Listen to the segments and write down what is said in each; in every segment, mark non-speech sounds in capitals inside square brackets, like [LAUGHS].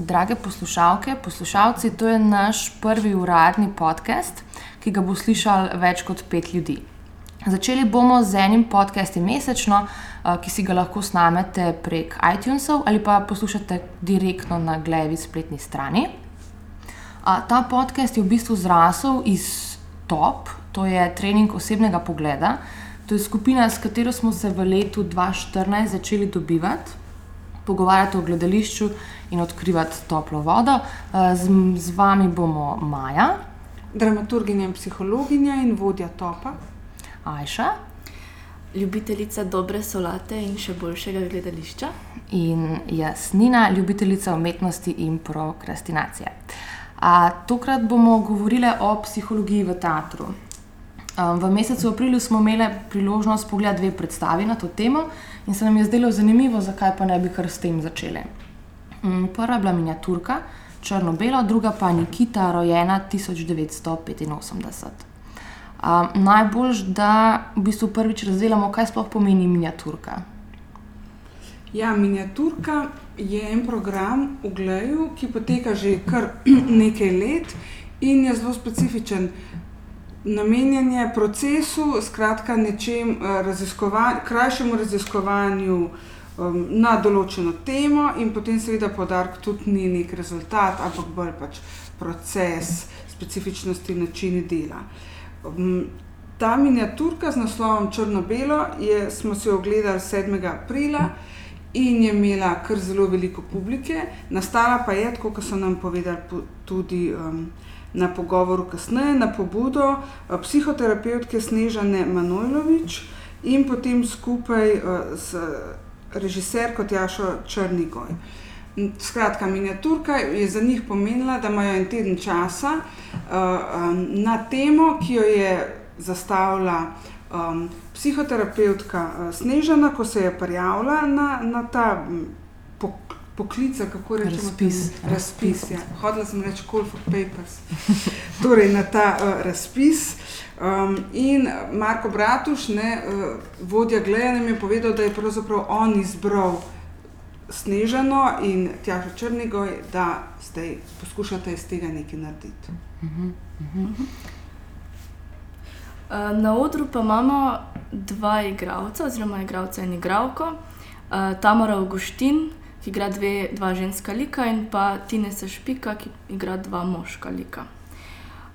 Drage poslušalke, poslušalci, to je naš prvi uradni podcast, ki ga bo slišal več kot pet ljudi. Začeli bomo z enim podcastom mesečno, eh, ki si ga lahko snamete prek iTunesov ali pa poslušate direktno na Glevi spletni strani. Ta podcast je v bistvu zrasel iz Top, to je trening osebnega pogleda. To je skupina, s katero smo se v letu 2014 začeli dobivati, pogovarjati o gledališču in odkrivati toplo vodo. Eh, z, z vami bomo Maja, dramaturginja in psihologinja in vodja topa, Ajša Ljubiteljica dobre solate in še boljšega gledališča. in Jasnina, ljubiteljica umetnosti in prokrastinacije. A, tokrat bomo govorile o psihologiji v teatru. Um, v mesecu aprilu smo imeli priložnost pogledati dve predstavi na to temo in se nam je zdelo zanimivo, zakaj pa ne bi kar s tem začeli. Um, prva je bila miniaturka, črno-bela, druga pa Nikita, rojena 1985. Um, najbolj, da v bistvu prvič razdelamo, kaj sploh pomeni miniaturka. Ja, miniaturka je en program v Gleju, ki poteka že kar [CLEARS THROAT] nekaj let in je zelo specifičen. Namenjen je procesu, skratka, nečem, eh, raziskova, krajšemu raziskovanju um, na določeno temo, in potem, seveda, podarek tudi ni nek rezultat, ampak bolj pač proces, specifičnosti, načini dela. Um, ta miniaturka z naslovom Črno-Belo smo si ogledali 7. aprila in je imela kar zelo veliko publike, nastala pa je, kot so nam povedali po, tudi. Um, Na pogovoru kasneje, na pobudo eh, psihoterapevtke Snežane Manojlovič in potem skupaj z režiserko Tjašo Črnigoj. Skratka, miniaturka je za njih pomenila, da imajo en teden časa na temo, ki jo je zastavila psihoterapevtka Snežana, ko se je prijavila na, na ta poklic, kako rečemo, Razpis. razpis. Ja. Hodila sem reči, call for papers. [LAUGHS] Torej, na ta uh, razpis. Um, in Marko Bratuš, ne, uh, vodja Gleja, nam je povedal, da je pravzaprav on izbral Snežano in Tjaša Črnigoj, da zdaj poskušate iz tega nekaj narediti. Uh, na odru pa imamo dva igralca, oziroma igralca in igralko. Uh, Tamara Augustin, ki igra dve, dva ženska lika, in pa Tinesa Špika, ki igra dva moška lika.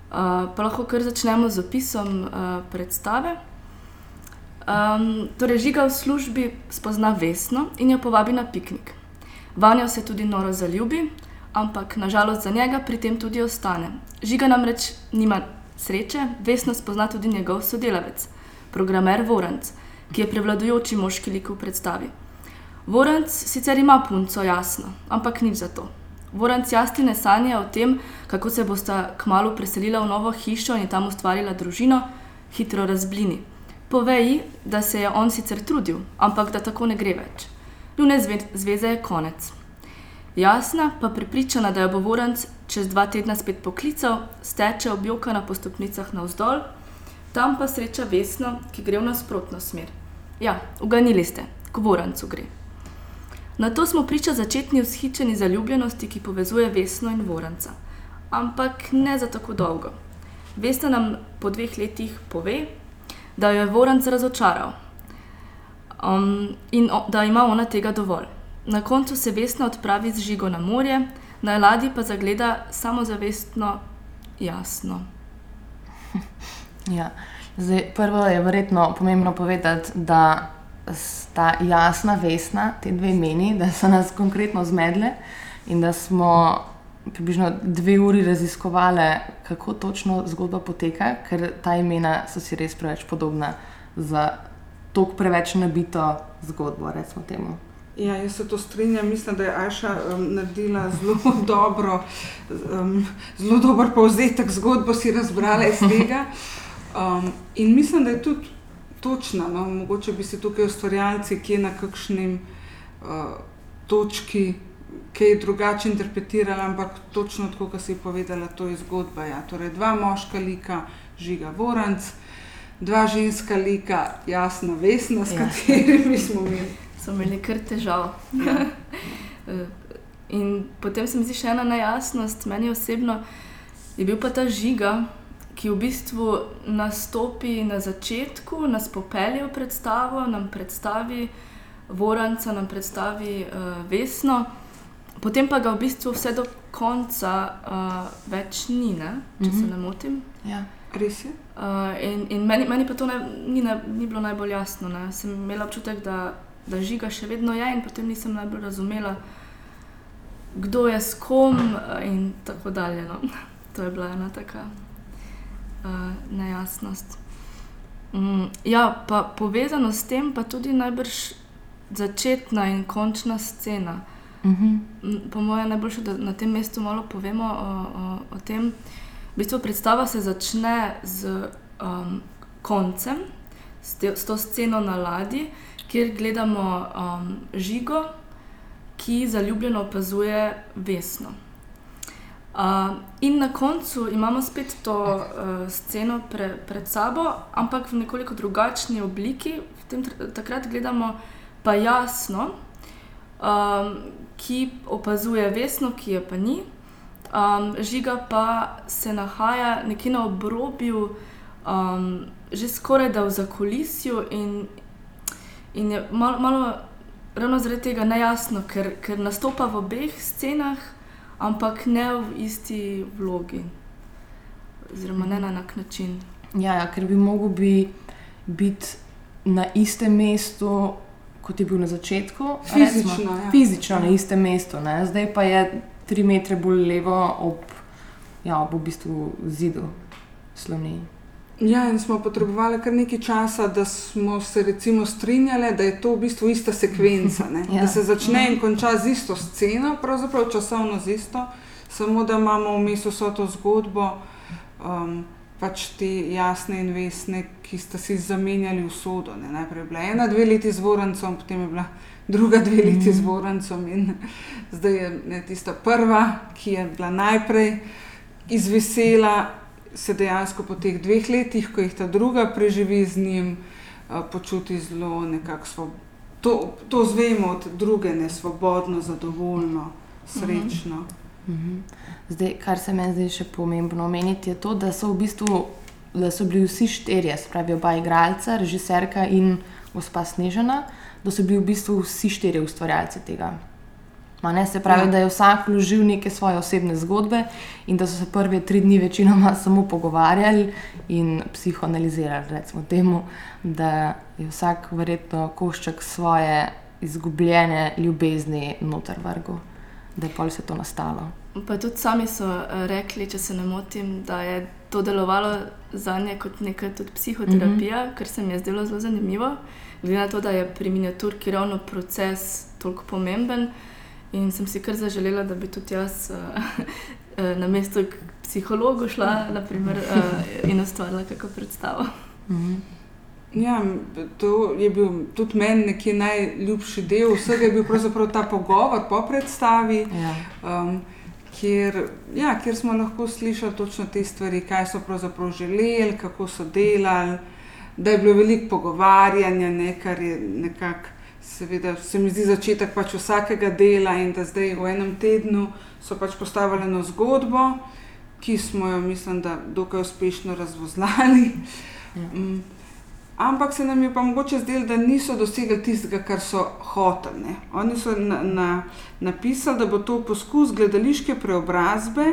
Uh, pa lahko kar začnemo z opisom uh, predstave. Um, torej, žiga v službi spozna Vesno in jo povabi na piknik. Vanjo se tudi noro zaljubi, ampak nažalost za njega pri tem tudi ostane. Žiga namreč nima sreče, Vesno spozna tudi njegov sodelavec, programer Voranc, ki je prevladujoči moški lik v predstavi. Voranc sicer ima punco, jasno, ampak nič za to. Voranc jasni ne sanja o tem, kako se bosta kmalu preselila v novo hišo in tam ustvarila družino, hitro razblini. Pove ji, da se je on sicer trudil, ampak da tako ne gre več. Njune zve zveze je konec. Jasna pa prepričana, da jo bo Voranc čez dva tedna spet poklical, steče objokana po stopnicah navzdol, tam pa sreča Vesno, ki gre v nasprotno smer. Ja, uganili ste, k Vorancu gre. Na to smo priča začetni vzhičeni zaljubljenosti, ki povezuje Vesno in Voranca. Ampak ne za tako dolgo. Vesna nam po dveh letih pove, da jo je Voranc razočaral um, in o, da ima ona tega dovolj. Na koncu se Vesna odpravi z žigo na morje, na ladji pa zagleda samozavestno jasno. [LAUGHS] Ja. Zdaj, prvo je verjetno pomembno povedati, da sta jasna, vesna, te dve imeni, da so nas konkretno zmedle in da smo približno dve uri raziskovali, kako točno zgodba poteka, ker ta imena so si res preveč podobna za tako preveč nabito zgodbo. recimo temu. Ja, jaz se to strinjam. Mislim, da je Aša um, naredila zelo [LAUGHS] dobro, um, zelo dober povzetek zgodbe, si razbrala iz tega. Um, in mislim, da je tudi točna. No? Mogoče bi se tukaj ustvarjalci, ki je na kakšni uh, točki, kaj drugače interpretirali, ampak točno tako, kot si povedala, to je zgodba. Ja. Torej, dva moška lika, žiga Voranc, dva ženska lika, jasna, vesna, s Ja. katerimi smo mi. [LAUGHS] So imeli kar težav. Ja. [LAUGHS] Eh, In potem se mi zdi še ena nejasnost, meni osebno je bil pa ta žiga, ki v bistvu nastopi na začetku, nas popelje v predstavo, nam predstavi Voranca, nam predstavi uh, Vesno, potem pa ga v bistvu vse do konca uh, več ni, ne? če mm -hmm. se ne motim. Ja. Res je. Uh, in in meni, meni pa to ne, ni, ne, ni bilo najbolj jasno. Ne. Sem imela občutek, da, da žiga še vedno je, in potem nisem najbolj razumela, kdo je s kom in tako dalje. No. [LAUGHS] To je bila ena taka nejasnost. Um, ja, pa povezano s tem, pa tudi najbrž začetna in končna scena. Uh -huh. Po mojem, najboljše, da na tem mestu malo povemo o, o, o tem. V bistvu predstava se začne z um, koncem, s, te, s to sceno na ladji, kjer gledamo um, žigo, ki zaljubljeno opazuje vesno. Uh, in na koncu imamo spet to uh, sceno pre, pred sabo, ampak v nekoliko drugačni obliki. Tem, takrat gledamo pa jasno, um, ki opazuje vesno, ki je pa ni. Um, žiga pa se nahaja nekje na obrobju, um, že skoraj da v zakolisju, in, in je malo, malo ravno zaradi tega nejasno, ker, ker nastopa v obeh scenah, ampak ne v isti vlogi, oziroma ne na enak način. Ja, ja, ker bi mogel bi biti na istem mestu, kot je bil na začetku. Fizično, recimo, ja. fizično na istem mestu, ne? zdaj pa je tri metre bolj levo ob, ja, ob v bistvu zidu Slovenije. Ja, in smo potrebovali kar nekaj časa, da smo se recimo strinjali, da je to v bistvu ista sekvenca. [LAUGHS] Ja. Da se začne in konča z isto sceno, pravzaprav časovno z isto, samo da imamo vmes vso to zgodbo, um, pač te jasne in vesne, ki sta si zamenjali usodo. Ne. Najprej je bila ena, dve leti z Vorancem, potem je bila druga dve leti z Vorancem in [LAUGHS] zdaj je ne, tista prva, ki je bila najprej izvesela, se dejansko po teh dveh letih, ko jih ta druga preživi z njim, a, počuti zelo nekako svobodno. To, to zvemo od druge, ne svobodno, zadovoljno, srečno. Mhm. Zdaj, kar se meni zdi še pomembno omeniti, je to, da so v bistvu da so bili vsi štirje, spravi oba igralca, režiserka in gospa Snežena, da so bili v bistvu vsi štirje ustvarjalci tega. Se pravi, Ja. da je vsak vložil neke svoje osebne zgodbe in da so se prve tri dni večinoma [LAUGHS] samo pogovarjali in psihoanalizirali. Recimo temu, da je vsak verjetno košček svoje izgubljene ljubezni noter vrgel, da je pol se to nastalo. Pa tudi sami so eh, rekli, če se ne motim, da je to delovalo za nje kot neka tudi psihoterapija, mm -hmm. kar se mi je zdelo zelo zanimivo. Glede na to, da je pri miniaturki ravno proces toliko pomemben. In sem si kar zaželela, da bi tudi jaz [LAUGHS] uh, na mesto k psihologu šla naprimer, uh, in ustvarila kakšno predstavo. Mhm. Ja, to je bil tudi meni neki najljubši del vsega, je bil pravzaprav ta pogovor po predstavi. Ja. um, kjer, ja, kjer smo lahko slišali točno te stvari, kaj so pravzaprav želeli, kako so delali, da je bilo veliko pogovarjanja, ne, kar je nekako, seveda, se mi zdi začetek pač vsakega dela in da zdaj v enem tednu so pač postavili eno zgodbo, ki smo jo, mislim, da dokaj uspešno razvozlali. Ja. Mm. Ampak se nam je pa mogoče zdelo, da niso dosegli tistega, kar so hoteli. Oni so na, na, napisali, da bo to poskus gledališke preobrazbe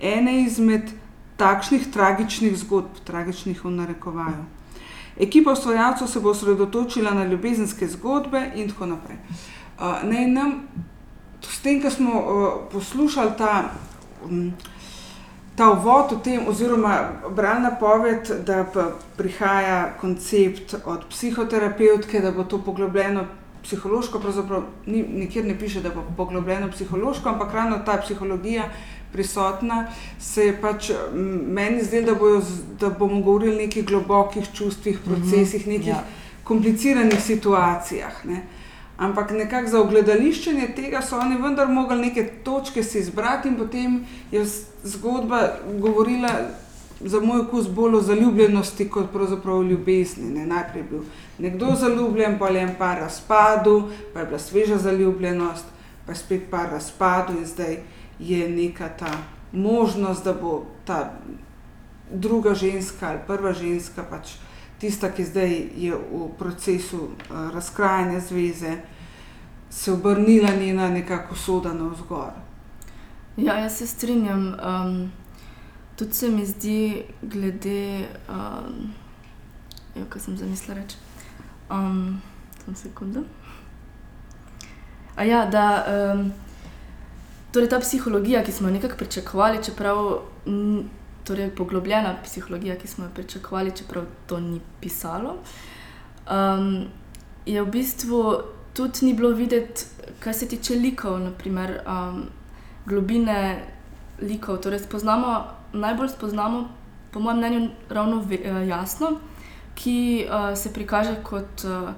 ene izmed takšnih tragičnih zgodb, tragičnih v narekovaju. Ekipa ustvarjalcev se bo osredotočila na ljubezenske zgodbe in tako naprej. Uh, naj nam, s tem, ko smo uh, poslušali ta, um, ta uvod o tem, oziroma bralna poved, da prihaja koncept od psihoterapevtke, da bo to poglobljeno psihološko, pravzaprav ni, nikjer ne piše, da bo poglobljeno psihološko, ampak ravno ta psihologija prisotna, se je pač meni zdelo, da, bojo da bomo govorili o nekih globokih čustvih, procesih, nekih ja. kompliciranih situacijah. Ne. Ampak nekako za ogledališčenje tega so oni vendar mogli neke točke si izbrati, in potem je zgodba govorila za moj okus bolj o zaljubljenosti, kot pravzaprav o ljubezni. Ne. Najprej je bil nekdo zaljubljen, pa je en par razpadel, pa je bila sveža zaljubljenost, pa je spet par razpadel in zdaj je neka ta možnost, da bo ta druga ženska ali prva ženska, pač tista, ki zdaj je v procesu uh, razkrajanja zveze, se obrnila njena nekako soda na vzgor. Ja, jaz se strinjam. Um, tudi se mi zdi, glede, um, jo, kaj sem zamislila reči. Um, sekunda. Ja, da. Um, Torej, ta psihologija, ki smo jo nekako pričakovali, čeprav torej poglobljena psihologija, ki smo jo pričakovali, čeprav to ni pisalo, um, je v bistvu tudi ni bilo videti, kaj se tiče likov, naprimer, um, globine likov. Torej, spoznamo, najbolj spoznamo, po mojem mnenju, ravno ve, uh, jasno, ki uh, se prikaže kot uh,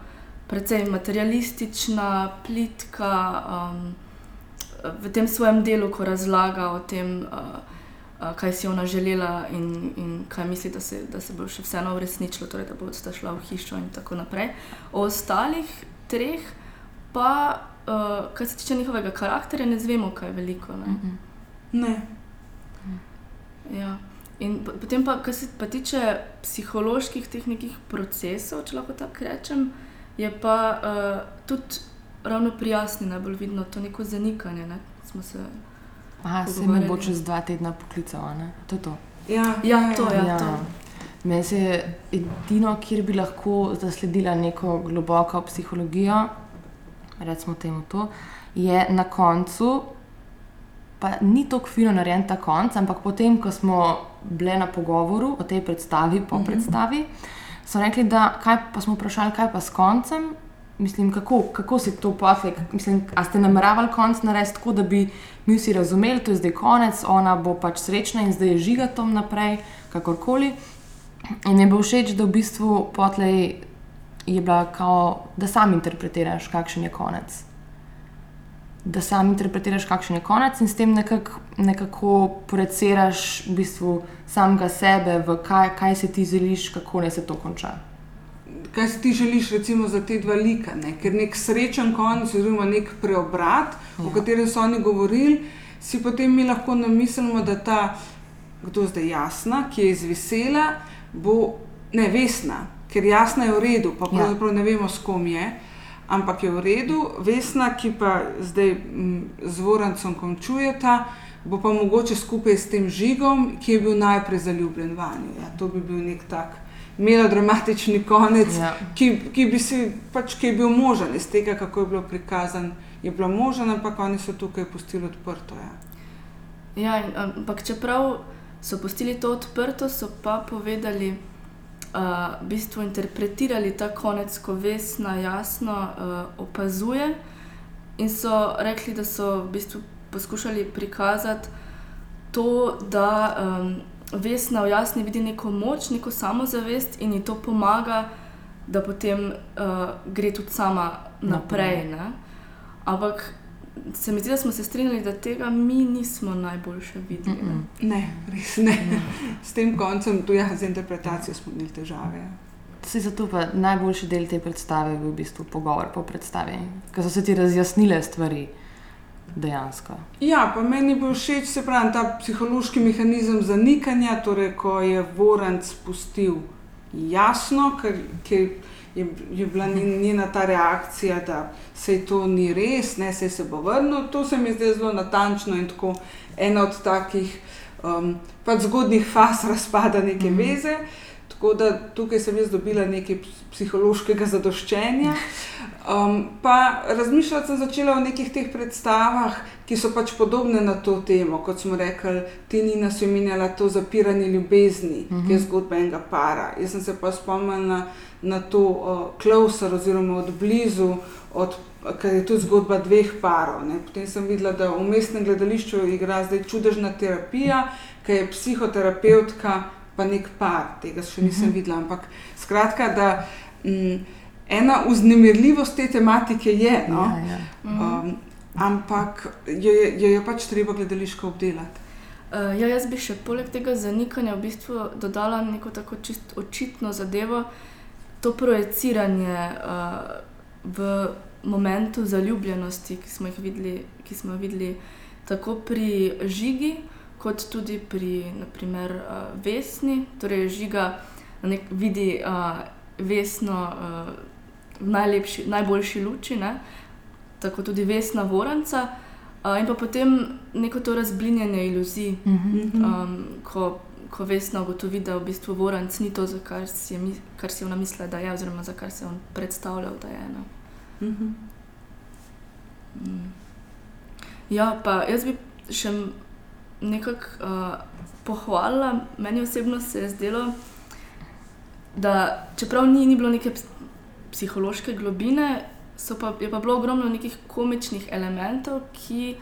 precej materialistična, plitka. Um, v tem svojem delu, ko razlaga o tem, uh, uh, kaj si ona želela in, in kaj misli, da se, da se bo še vseeno uresničilo, torej, da bo sta šla v hišo in tako naprej. O ostalih treh, pa uh, kar se tiče njihovega karakterja, ne znemo kaj veliko. Ne. ne. Ja. In potem, pa, kar se pa tiče psiholoških teh nekih procesov, če lahko tako rečem, je pa uh, tudi ravno pri jasni najbolj vidno to neko zanikanje. Ne? Se, Aha, se me bo čez dva tedna poklical, to je to. Ja, ja, to je ja, ja. to. Meni se je edino, kjer bi lahko zasledila neko globoko psihologijo, recimo temu to, je na koncu, pa ni tako fino narejen ta konc, ampak potem, ko smo bili na pogovoru o tej predstavi, po uh mhm. -huh. predstavi, so rekli, da kaj pa smo vprašali, kaj pa s koncem, Mislim, kako, kako se to potle? A ste nameravali konc narediti tako, da bi mi vsi razumeli, da je zdaj konec, ona bo pač srečna in zdaj je žiga tam naprej, kakorkoli. In mi je bilo všeč, da v bistvu potlej je bila kao, da sam interpretiraš, kakšen je konec. Da sam interpretiraš, kakšen je konec in s tem nekak, nekako projiciraš v bistvu samega sebe, v kaj, kaj se ti želiš, kako naj se to konča kaj si ti želiš, recimo, za te dva lika. Ne? Ker nek srečen konec, oziroma nek preobrat, ja. o katerem so oni govorili, si potem mi lahko namislimo, da ta, kdo zdaj jasna, ki je izvisela, bo nevesna, ker jasna je v redu, pa ja. pravzaprav ne vemo, s kom je. Ampak je v redu, vesna, ki pa zdaj z Vorancem končujeta, bo pa mogoče skupaj s tem žigom, ki je bil najprej zaljubljen vanjo. Ja, to bi bil nek tak melodramatični konec, ja. ki, ki, bi si, pač, ki je bil možen iz tega, kako je bilo prikazan. Je bilo možen, ampak oni so tukaj pustili odprto. Ja. Ja, ampak čeprav so pustili to odprto, so pa povedali, da uh, v bistvu interpretirali ta konec, ko vesna jasno uh, opazuje. In so rekli, da so v bistvu poskušali prikazati to, da um, Vesna v jasni vidi neko moč, neko samozavest in ji to pomaga, da potem uh, gre tudi sama naprej. naprej. Ampak se mi zdi, da smo se strinjali, da tega mi nismo najboljše videli. Mm -mm. Ne, res ne. Mm. S tem koncem, tu je ja, z interpretacijo, smo imeli težave. Se zato pa najboljši del te predstave je bil v bistvu pogovor po predstavi, ker so se ti razjasnile stvari dejansko. Ja, pa meni bo všeč se pravi ta psihološki mehanizem zanikanja, torej ko je Vorenc spustil jasno, ker, ker je, je bila njena ta reakcija, da se to ni res, ne se, se bo vrnil. To se mi zdi zelo natančno in tako ena od takih um, pač zgodnih faz [LAUGHS] razpada neke mm -hmm. veze. Tako da tukaj sem jaz dobila nekaj psihološkega zadoščenja. Um, pa razmišljati sem začela o nekih teh predstavah, ki so pač podobne na to temo. Kot smo rekli, ti Nina so imenjala to zapiranje ljubezni, uh -huh. ki je mhm. zgodba enega para. Jaz sem se pa spomnila na to uh, Klausa, oziroma od blizu, od, ker je to zgodba dveh parov. Ne. Potem sem videla, da v mestnem gledališču igra zdaj čudežna terapija, ki je psihoterapeutka pa nek par, tega še nisem uh mhm. -huh. videla. Ampak skratka, da m, mm, ena uznemirljivost te tematike je. No? Ja, ja. Um, ampak jo je, jo je pač treba gledališko obdelati. Uh, ja, jaz bi še poleg tega zanikanja v bistvu dodala neko tako očitno zadevo, to projiciranje uh, v momentu zaljubljenosti, ki smo jih videli, ki smo jo videli tako pri žigi, kot tudi pri naprimer, uh, vesni. Torej, žiga nek, vidi uh, vesno uh, v najlepši, najboljši luči, ne? tako tudi vesna voranca. Uh, in pa potem neko to razblinjanje iluzij, um, ko, ko vesna ugotovi, da v bistvu voranc ni to, za kar si, je, mi- kar si ona mislila, da je, oziroma za kar se je on predstavljal, da je. Ne? Mhm. Mm. Ja, pa jaz bi še nekako uh, pohvalila, meni osebno se je zdelo, da čeprav ni, ni bilo neke ps- psihološke globine, pa, je pa bilo ogromno nekih komičnih elementov, ki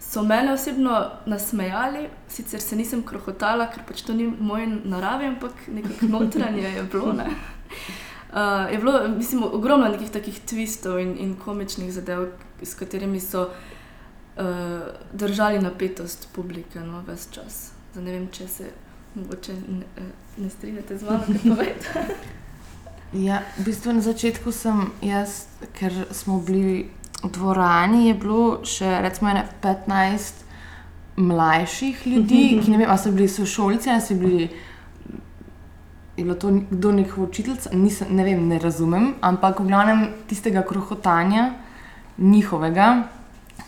so mene osebno nasmejali. Sicer se nisem krohotala, ker pač to ni v moji naravi, ampak nekako notranje je bilo. Ne? Uh, [LAUGHS] je bilo, mislim, ogromno nekih takih twistov in, in komičnih zadev, s katerimi so držali napetost publike no, ves čas. Zdaj ne vem, če se mogoče ne, eh, ne strinjate z mano, kaj povete. [LAUGHS] Ja, v bistvu na začetku sem jaz, ker smo bili v dvorani, je bilo še recimo ene 15 mlajših ljudi, ki ne vem, ali so bili sošolci ali so bili. Je bilo to kdo njihov učitelj, nisem, ne vem, ne razumem, ampak v glavnem tistega krohotanja njihovega,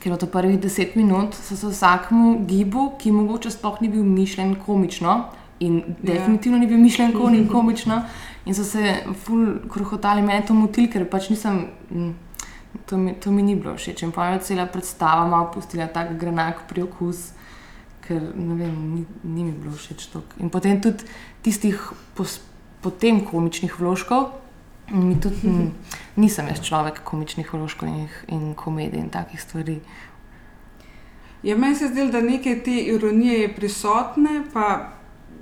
ker to prvih deset minut, so se vsakmu gibu, ki mogoče sploh ni bil mišljen komično in definitivno ni bil mišljen ko- komično, in so se ful krohotali, meni to motil, ker pač nisem. To mi, to mi ni bilo všeč. In pa je cela predstava malo pustila tak grenak priokus, ker ne vem, ni, ni mi bilo všeč to. In potem tudi tistih pos, potem komičnih vložkov. Mi tudi mm, nisem jaz človek komičnih vložkov in, komedij in takih stvari. Ja, meni se zdi, da nekaj te ironije je prisotne, pa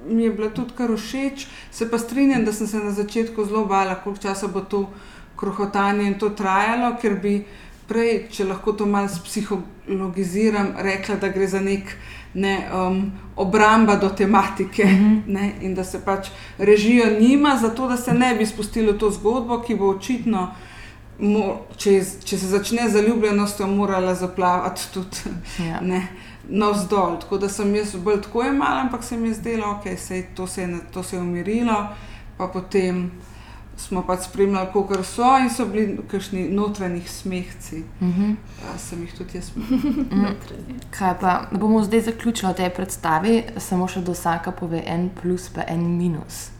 mi je bila tudi kar všeč. Se pa strinjam, da sem se na začetku zelo bala, koliko časa bo to krohotanje in to trajalo, ker bi prej, če lahko to malo psihologiziram, rekla, da gre za nek. Ne, um, obramba do tematike mm -hmm. ne, in da se pač režijo nima, zato da se ne bi spustilo to zgodbo, ki bo očitno, mo, če, če se začne zaljubljenostjo, morala zaplavati tudi Ja. ne, navzdol. Tako da sem jaz bolj tako imala, ampak se mi je zdelo, da okay, to, se je to se je umirilo, pa potem smo pač spremljali, kako so in so bili kakšni notranji smehci. Mhm. Ja, sem jih tudi jaz. [LAUGHS] Notranji. Kaj pa, da bomo zdaj zaključili o tej predstavi, samo še do vsaka pove en plus, pa en minus.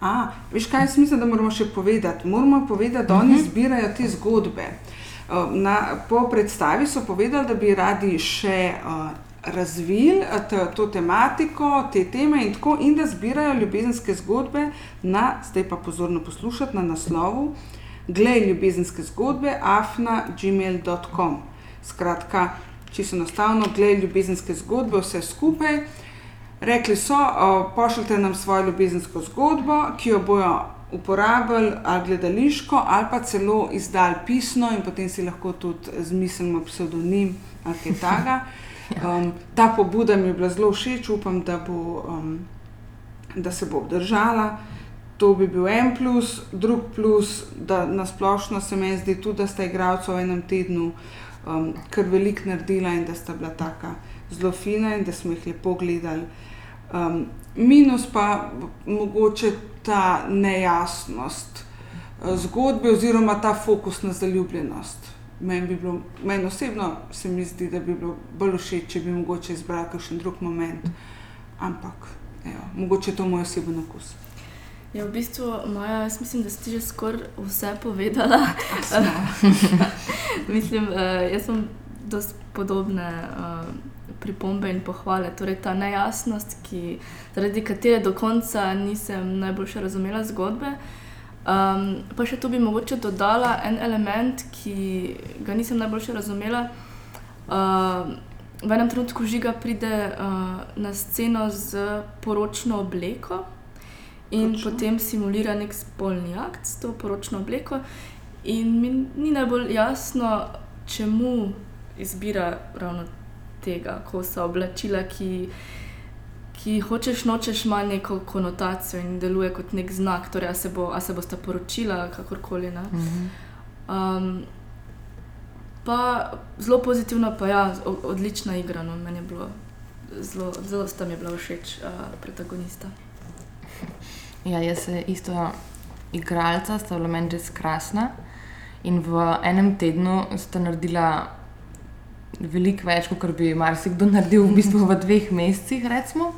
A, veš kaj, jaz mislim, da moramo še povedati. Moramo povedati, da oni zbirajo te zgodbe. Uh, Na, po predstavi so povedali, da bi radi še uh, razvili uh, to, to tematiko, te teme in tako, in da zbirajo ljubezenske zgodbe na, zdaj pa pozorno poslušati, na naslovu Glej ljubezenske zgodbe, afna.gmail.com. Skratka, čisto enostavno, glej ljubezenske zgodbe, vse skupaj. Rekli so, o, pošljite nam svojo ljubezensko zgodbo, ki jo bojo uporabili ali gledališko, ali pa celo izdali pisno, in potem si lahko tudi zmislimo pseudonim ali kaj takega. [LAUGHS] Um, ta pobuda mi je bila zelo všeč, upam, da, bo, um, da se bo obdržala. To bi bil en plus, drug plus, da nasplošno se mi zdi tudi, da sta igralca v enem tednu um, kar veliko naredila in da sta bila tako zelo fina in da smo jih lepo gledali. Um, minus pa mogoče ta nejasnost eh, zgodbe oziroma ta fokus na zaljubljenost. Meni, bi bilo, meni osebno se mi zdi, da bi bilo bolj všeč, če bi mogoče izbrali kakšen drug moment, ampak evo, mogoče je to moj osebni okus. Ja, v bistvu, Maja, jaz mislim, da si že skoraj vse povedala. [LAUGHS] mislim, uh, jaz sem dosti podobne uh, pripombe in pohvale. Torej, ta nejasnost, ki, zaradi katere do konca nisem najboljše razumela zgodbe. Um, pa še tu bi mogoče dodala en element, ki ga nisem najboljše razumela. Uh, v enem trenutku žiga pride uh, na sceno z poročno obleko. In Točno. potem simulira nek spolni akt s to poročno obleko, in mi ni najbolj jasno, čemu izbira ravno tega, ko so oblačila, ki, ki hočeš nočeš, ima neko konotacijo in deluje kot nek znak, torej a se, bo, a se bosta poročila, kakorkoli. Ne? Mhm. Um, Pa zelo pozitivno, pa ja, odlična igra. No. Meni je bilo zelo, zelo sta mi je bila všeč uh, protagonista. Ja, jaz se isto igralca, sta bila meni res krasna. In v enem tednu sta naredila veliko več, kot bi marsikdo naredil v bistvu v dveh mesecih. recimo.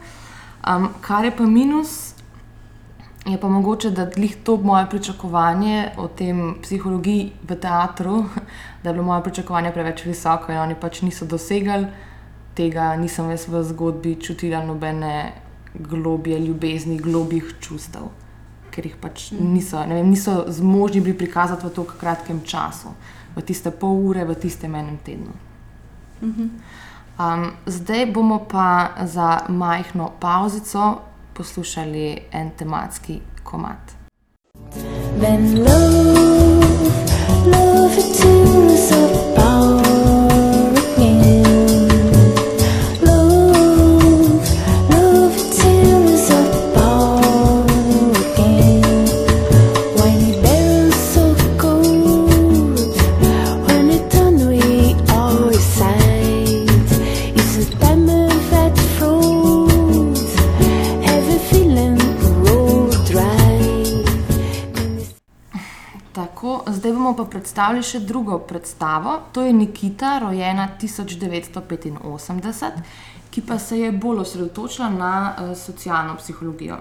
Um, kar je pa minus, je pa mogoče, da glih to moje pričakovanje o tem psihologiji v teatru, [LAUGHS] da je bilo moje pričakovanje preveč visoko in oni pač niso dosegli tega, nisem jaz v zgodbi čutila nobene globje ljubezni, globjih čustev, ker jih pač niso, ne vem, niso zmožni bili prikazati v tako kratkem času, v tiste pol ure, v tistem enem tednu. Um, zdaj bomo pa za majhno pauzico poslušali en tematski komat. Then love, love it tears apart bomo pa predstavili še drugo predstavo. To je Nikita, rojena 1985, ki pa se je bolj osredotočila na uh, socialno psihologijo.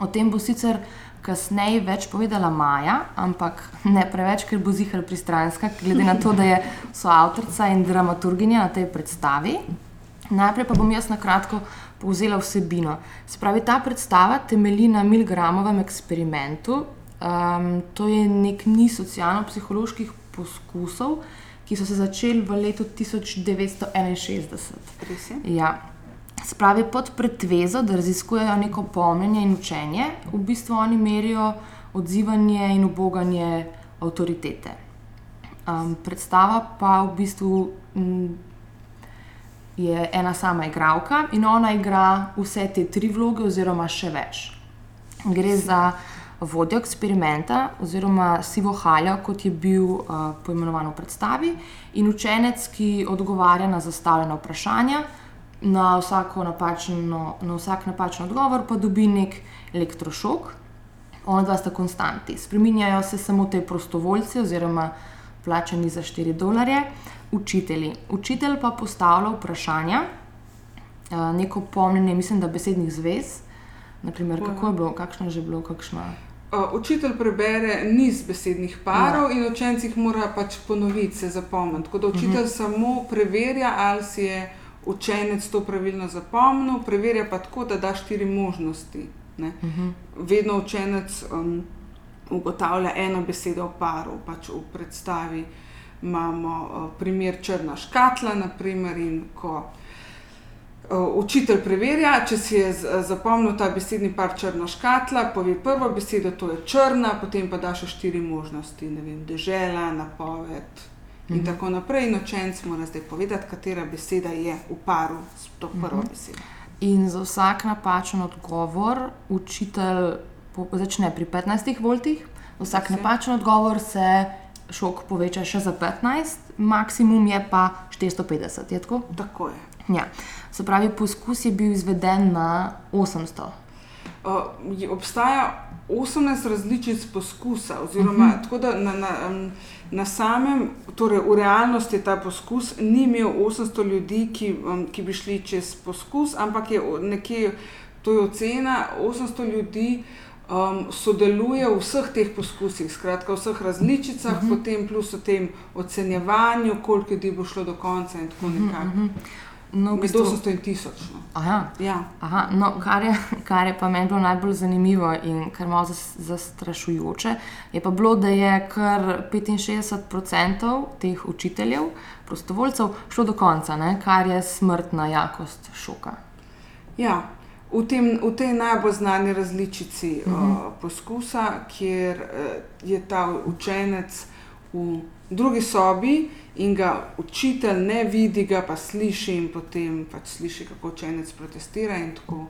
O tem bo sicer kasneje več povedala Maja, ampak ne preveč, ker bo zihar pristranska, glede na to, da je soavtorica in dramaturginja na tej predstavi. Najprej pa bom jaz na kratko povzela vsebino. Spravi, ta predstava temelji na Milgramovem eksperimentu. Um, to je nek niz socialno-psiholoških poskusov, ki so se začeli v letu 1961. Res je? Ja. Spravi pod pretvezo, da raziskujejo neko pomnjenje in učenje, v bistvu oni merijo odzivanje in uboganje avtoritete. Um, predstava pa v bistvu m, je ena sama igralka in ona igra vse te tri vloge, oziroma še več. Gre za vodjo eksperimenta, oziroma sivo haljo, kot je bil uh, poimenovan v predstavi, in učenec, ki odgovarja na zastavljena vprašanja. Na, napačno, na vsak napačen odgovor pa dobi nek elektrošok, ona dva sta konstanti. Spreminjajo se samo te prostovoljci, oziroma plačani za 4 dolarje, učitelji. Učitelj pa postavlja vprašanja, eh, neko pomnjenje, mislim, da besednih zvez. Naprimer, kako je bilo, kakšno je že bilo, kakšno. Učitelj prebere niz besednih parov ja. in učenci jih mora pač ponoviti, se zapomniti. Tako da učitelj uh -huh. samo preverja, ali si je učenec to pravilno zapomnil, preverja pa tako, da da štiri možnosti. Uh -huh. Vedno učenec um, ugotavlja eno besedo v paru, pač v predstavi imamo uh, primer črna škatla, naprimer, in ko Učitelj preverja, če si je z- zapomnil ta besedni par črna škatla, pove prvo besedo, to je črna, potem pa da še štiri možnosti, ne vem, dežela, napoved in Mhm. tako naprej. In učenec mora zdaj povedati, katera beseda je v paru s to prvo Mhm. besedo. In za vsak napačen odgovor učitelj po, začne pri 15 voltih, vsak je. napačen odgovor se šok poveča še za 15, maksimum je pa 450. Je tako? Tako je. Ja. Se pravi, poskus je bil izveden na 800. Uh, obstaja 18 različic poskusa, oziroma uh -huh. tako da na, na, na samem, torej v realnosti ta poskus ni imel 800 ljudi, ki, um, ki bi šli čez poskus, ampak je o- nekje, to je ocena, 800 ljudi um, sodeluje v vseh teh poskusih, skratka v vseh različicah, uh -huh. potem plus v tem ocenjevanju, koliko ljudi bo šlo do konca in tako nekako. No, v bistvu, 800 in 1000. No. aha, Ja. Aha, no, kar, je, [LAUGHS] kar je pa meni bilo najbolj zanimivo in kar malo zas- zastrašujoče, je pa bilo, da je kar 65% teh učiteljev, prostovoljcev, šlo do konca, ne? kar je smrtna jakost šoka. Ja, v, tem, v tej najbolj znani različici uh -huh. uh, poskusa, kjer uh, je ta učenec v drugi sobi in ga učitelj ne vidi, ga pa sliši in potem pač sliši, kako učenec protestira. in tako.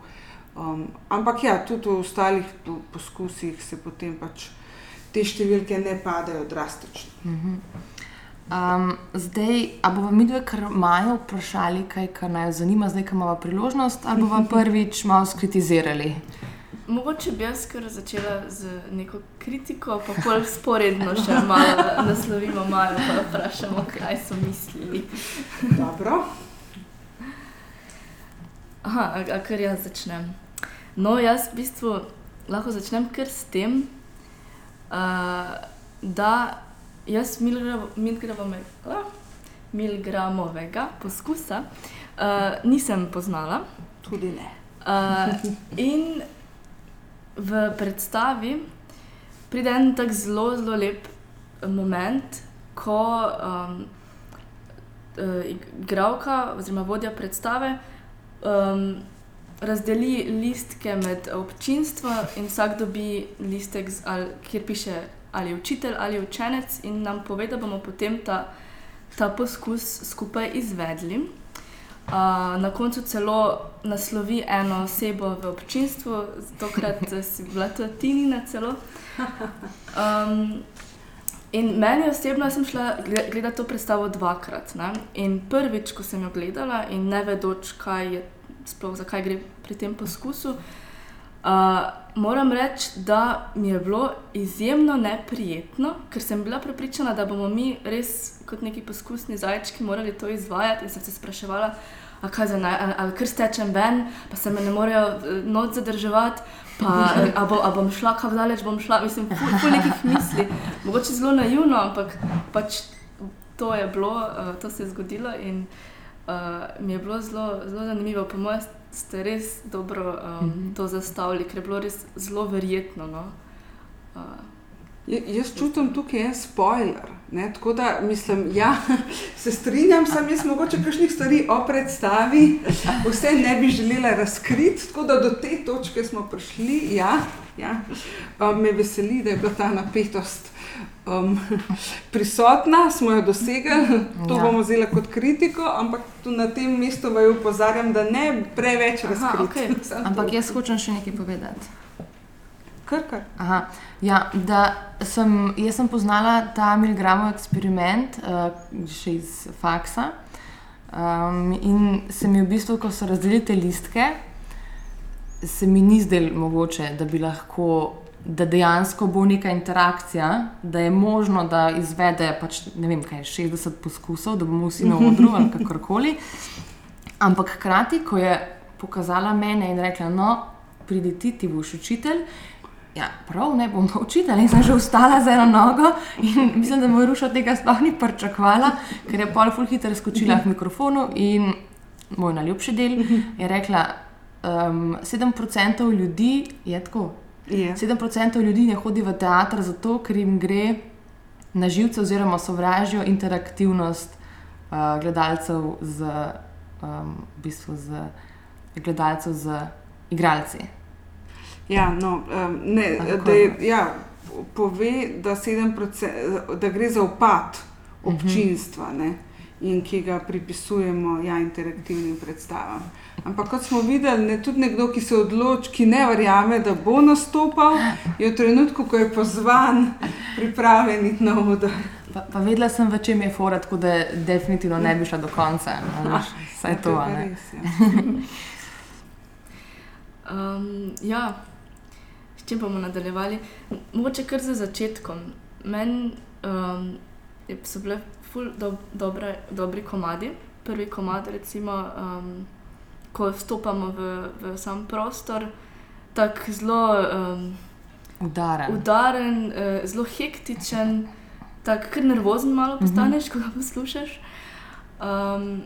Um, ampak ja, tudi v ostalih po- poskusih se potem pač te številke ne padajo drastično. Um, zdaj, a bomo mi dve, kar imajo vprašali, kaj kar naj jo zanima, zdaj, ko imamo priložnost, ali bomo [LAUGHS] prvič malo skritizirali. Mogoče bi jaz kar začela z neko kritiko, pa pol sporedno še malo naslovimo malo, pa vprašamo, kaj so mislili. Dobro. Aha, a, a kar jaz začnem. No, jaz v bistvu lahko začnem kar s tem, uh, da jaz milgramo- milgramo- milgramovega poskusa uh, nisem poznala. Tudi ne. Uh, in v predstavi pride en tak zelo, zelo lep moment, ko um, uh, igralka oziroma vodja predstave um, razdeli listke med občinstvo in vsak dobi listek, z, ali, kjer piše ali učitelj ali učenec, in nam pove, da bomo potem ta, ta poskus skupaj izvedli. Uh, na koncu celo naslovi eno osebo v občinstvu, tokrat eh, si bila to celo. Um, in meni osebno sem šla gle- gledati to predstavo dvakrat. Ne? In prvič, ko sem jo gledala in ne vedoč, kaj je, sploh zakaj gre pri tem poskusu, uh, moram reči, da mi je bilo izjemno neprijetno, ker sem bila prepričana, da bomo mi res kot neki poskusni zajčki morali to izvajati in sem se spraševala. A kaj za naj, ali, ali kar stečem ven, pa se me ne morejo eh, noč zadrževati, pa eh, a, bo, a bom šla, kako daleč bom šla, mislim, ful, ful nekih misli. Mogoče zelo naivno, ampak pač to je bilo, uh, to se je zgodilo in uh, mi je bilo zelo, zelo zanimivo. Po mojem ste res dobro um, mm -hmm. to zastavili, ker je bilo res zelo verjetno. No? Uh, Ja- Jaz čutim tukaj en spoiler. Ne? Tako da mislim, ja, [LAUGHS] se strinjam, sem jaz mogoče kakšnih stvari o predstavi, vse ne bi želela razkriti, tako da do te točke smo prišli. Ja, ja. Me veseli, da je bila ta napetost um, [LAUGHS] prisotna, smo jo dosegli, [LAUGHS] to Ja. bomo vzeli kot kritiko, ampak tu na tem mestu vaju opozarjam, da ne preveč razkriti. Samo [LAUGHS] Ampak jaz hočem še nekaj povedati. Kar, kar. Aha, ja, da sem, jaz sem poznala ta Milgramov eksperiment uh, še iz faksa. Um, in se mi v bistvu, ko so razdelili te listke, se mi ni zdelo mogoče, da bi lahko, da dejansko bo neka interakcija, da je možno, da izvede pač, ne vem, kaj, 60 poskusov, da bomo vsi na odru ali [LAUGHS] kakorkoli. Ampak hkrati, ko je pokazala mene in rekla, no, pridi ti, ti boš učitelj. Ja, prav, ne bom učitelj. Sem že vstala za eno nogo in mislim, da moj ruša tega sploh ni pričakovala, ker je pol ful hitro skočila k mikrofonu in moj najljubši del je rekla, um, 7% ljudi je tako. Je. 7% ljudi ne hodi v teater zato, ker jim gre na živce oziroma sovražijo interaktivnost uh, gledalcev z, um, v bistvu z, gledalcev z igralci. Ja, no, um, ne, Tako da je. ja, pove, da, 7%, da gre za upad občinstva ne, in ki ga pripisujemo ja, interaktivnim predstavam. Ampak kot smo videli, ne, tudi nekdo, ki se odloči, ki ne verjame, da bo nastopal, je v trenutku, ko je pozvan, pripravljen iti na oder. Pa, pa vedela sem, v čem je fora, tako da definitivno ne bi šla do konca. a veš, Saj to, ne. res, ja. [LAUGHS] Um, ja, s čim bomo nadaljevali? Mogoče kar za začetkom. Meni um, je- so bile ful do, dobre, dobri komadi. Prvi komad, recimo, um, ko vstopamo v, v sam prostor, tako zelo um, Udaren. udaren, uh, zelo hektičen, tako kar nervozen malo postaneš, [LAUGHS] ko ga poslušaš. Um,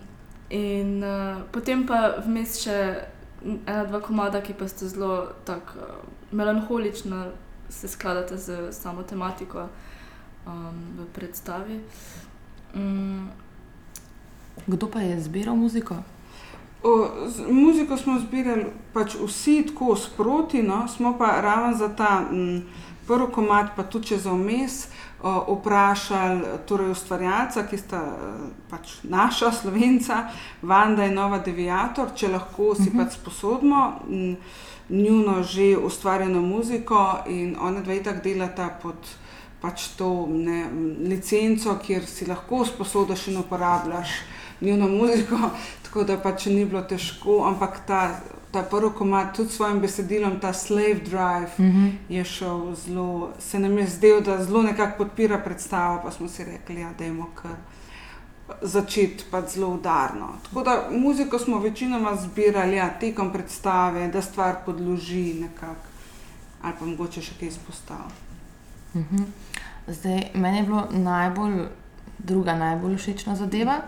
in uh, potem pa vmes še ena, dva komada, ki pa sta zelo tako uh, melanholična, se skladata z samo tematiko um, v predstavi. Um, Kdo pa je zbiral muziko? O, z, muziko smo zbirali pač vsi tako sproti, no, smo pa ravno za ta m, prvi komat, pa tudi če za vmes, o, vprašali torej ustvarjalca, ki sta eh, pač naša slovenca, Vanda in Nova Deviator, če lahko si pač sposodimo m, njuno že ustvarjeno muziko in ona dva itak delata pod pač to ne, licenco, kjer si lahko sposodiš in uporabljaš njuno muziko, [LAUGHS] tako da pač ni bilo težko, ampak ta, ta prvi komat, tudi s svojim besedilom, ta Slave Drive, Uh -huh. je šel zelo, se nam je zdel, da zelo nekako podpira predstavo, pa smo si rekli, ja, da je kar začeti pa zelo udarno. Tako da muziko smo večinoma zbirali ja, tekom predstave, da stvar podloži nekako, ali pa mogoče še kaj izpostaviti. Mhm. Zdaj, meni je bilo najbolj, druga najbolj všečna zadeva,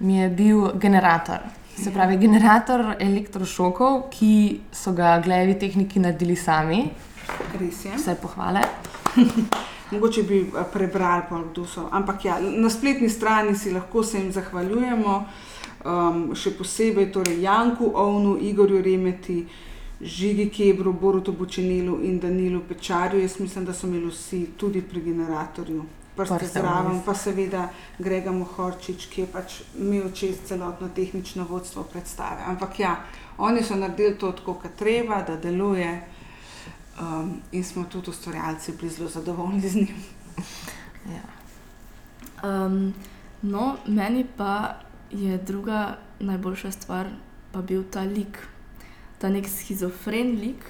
mi je bil generator. Se pravi, generator elektrošokov, ki so ga glevi tehniki naredili sami, Res je. vse pohvale. [LAUGHS] Mogoče bi eh, prebrali, pa kdo so. Ampak ja, na spletni strani si lahko se jim zahvaljujemo, um, še posebej torej Janku Ovnu, Igorju Remeti, Žigi Kebru, Borutu Bučenilu in Danilu Pečarju. Jaz mislim, da so imeli vsi tudi pri generatorju. Prste Prste zraven, pa seveda Grega Mohorčič, ki je pač imel čez celotno tehnično vodstvo predstave. Ampak ja, oni so naredili to tako, kot treba, da deluje. Um, in smo tudi ustvarjalci bili zelo zadovoljni z njim. [LAUGHS] Ja. Um, no, meni pa je druga najboljša stvar pa bil ta lik, ta nek schizofren lik.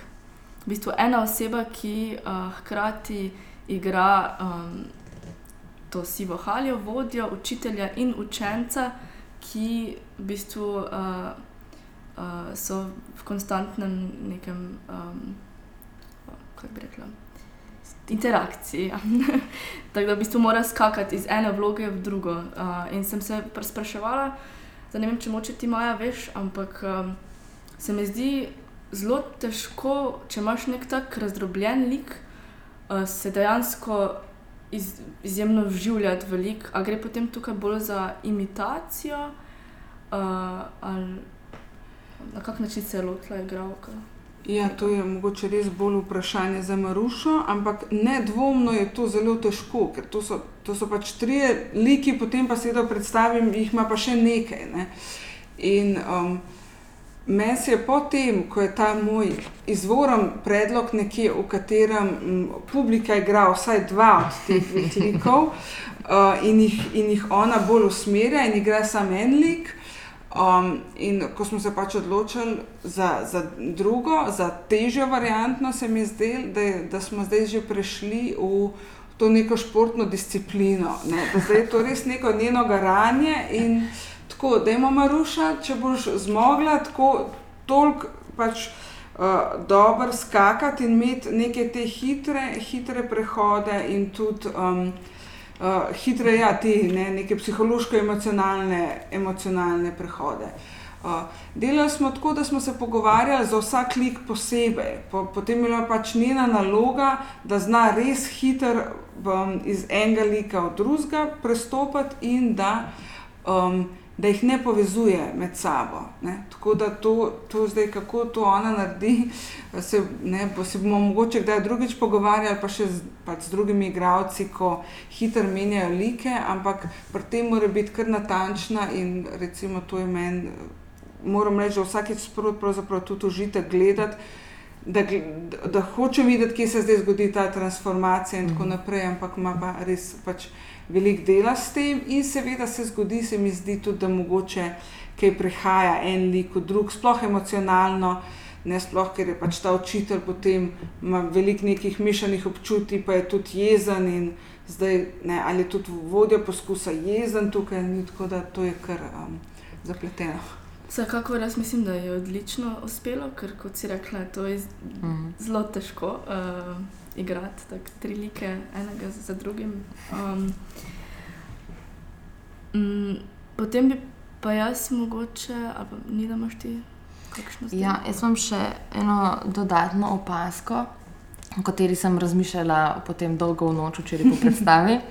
V bistvu ena oseba, ki uh, hkrati igra um, to sivo haljo, vodjo, učitelja in učenca, ki v bistvu uh, uh, so v konstantnem nekem, um, kako bi rekla, interakciji. Ja. [LAUGHS] Tako da v bistvu mora skakati iz ene vloge v drugo. Uh, in sem se pr- spraševala, vem, če moče ti Maja veš, ampak um, se mi zdi zelo težko, če imaš nek tak razdrobljen lik, uh, se dejansko izjemno vživljati v lik. A gre potem tukaj bolj za imitacijo, uh, ali na kak način se je lotila igralka? Ja, to je mogoče res bolj vprašanje za Marušo, ampak nedvomno je to zelo težko, ker to so, to so pač trije liki, potem pa seveda predstavim, jih ima pa še nekaj. Ne? In um, meni se je potem, ko je ta moj izvoren predlog nekje, v katerem m, publika igra vsaj dva od teh dveh likov uh, [LAUGHS] in, jih, in jih ona bolj usmerja in igra samo en lik. Um, in ko smo se pač odločili za, za drugo, za težjo variantno, se mi zdi, da, je- da smo zdaj že prešli v to neko športno disciplino. Ne? Da zdaj je to res neko njeno garanje in tako, da ima Maruša, če boš zmogla tako toliko pač. Uh, dobro skakati in imeti neke te hitre, hitre prehode, in tudi um, uh, hitre, ja, te ne, neke psihološko-emocionalne emocionalne prehode. Uh, delali smo tako, da smo se pogovarjali za vsak lik posebej. Po, potem je bila pač njena naloga, da zna res hitro um, iz enega lika v drugega prestopiti in da, um, da jih ne povezuje med sabo. Ne. Tako da to, to zdaj, kako to ona naredi, se, ne, bo, se bomo mogoče kdaj drugič pogovarjali, pa še z, pač z drugimi igravci, ko hitro menjajo like, ampak pri tem mora biti kar natančna in recimo to je meni, moram reči, da vsakeč pravzaprav tudi užitek gledati. Da, da, da hočem videti, kje se zdaj zgodi ta transformacija, in tako naprej, ampak ima pa res pač veliko dela s tem, in seveda se zgodi, se mi zdi tudi, da mogoče kaj prehaja en lik v drug, sploh emocionalno, ne sploh, ker je pač ta učitelj potem ima veliko nekih mešanih občutij, pa je tudi jezen in zdaj, ne, ali je tudi vodja poskusa jezen tukaj, ni tako da to je kar um, zapleteno. Vsekakor jaz mislim, da je odlično uspelo, ker kot si rekla, to je Mhm. zelo težko uh, igrati tako tri like enega za drugim. Um, mm, potem bi pa jaz mogoče, ali pa ni da imaš ti kakšno stvar? Ja, jaz imam še eno dodatno opasko, o kateri sem razmišljala potem dolgo v noč, včeraj po predstavi. [LAUGHS]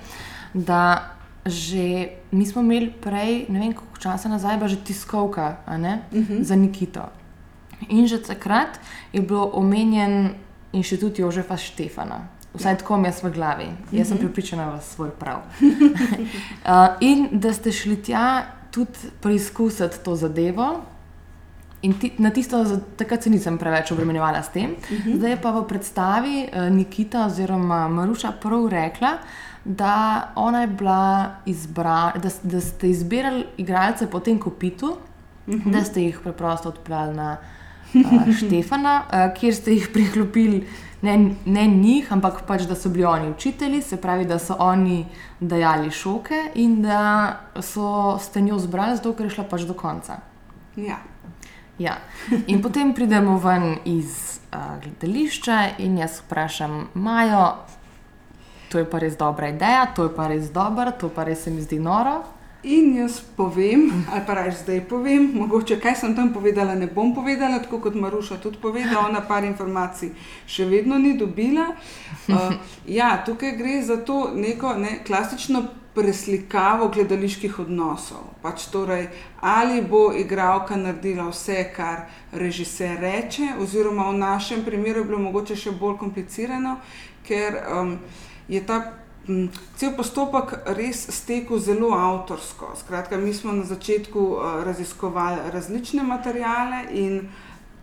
da že mi smo imeli prej, ne vem koliko časa nazaj, pa že tiskovka ne, za Nikito. In že takrat je bilo omenjen inštitut Jožefa Štefana. Vsaj tako mi je v glavi, jaz sem pripričana v svoj prav. [LAUGHS] Uh, in da ste šli tja tudi preizkusiti to zadevo, in ti, na tisto takrat se nisem preveč obremenjevala s tem. Uh -huh. Zdaj je pa v predstavi uh, Nikita oziroma Maruša prav rekla, da ona je bila izbrana, da, da ste izbirali igralce po tem kopitu, uh -huh. da ste jih preprosto odpeljali na Štefana, uh, kjer ste jih priklopili. Ne, ne njih, ampak pač, da so bili oni učitelji, se pravi, da so oni dajali šoke in da so ste njo zbrali, zato ker je šla pač do konca. Ja. Ja. In potem pridemo ven iz uh, gledališča in jaz vprašam Majo, to je pa res dobra ideja, to je pa res dobro, to pa res se mi zdi noro. In jaz povem, ali pa raje zdaj povem, mogoče kaj sem tam povedala, ne bom povedala, tako kot Maruša tudi povedala, ona par informacij še vedno ni dobila. Uh, [LAUGHS] ja, tukaj gre za to neko ne, klasično preslikavo gledaliških odnosov. Pač torej, ali bo igralka naredila vse, kar režiser reče, oziroma v našem primeru je bilo mogoče še bolj komplicirano, ker um, je ta Cel postopek res stekel zelo avtorsko. Skratka, mi smo na začetku uh, raziskovali različne materijale in,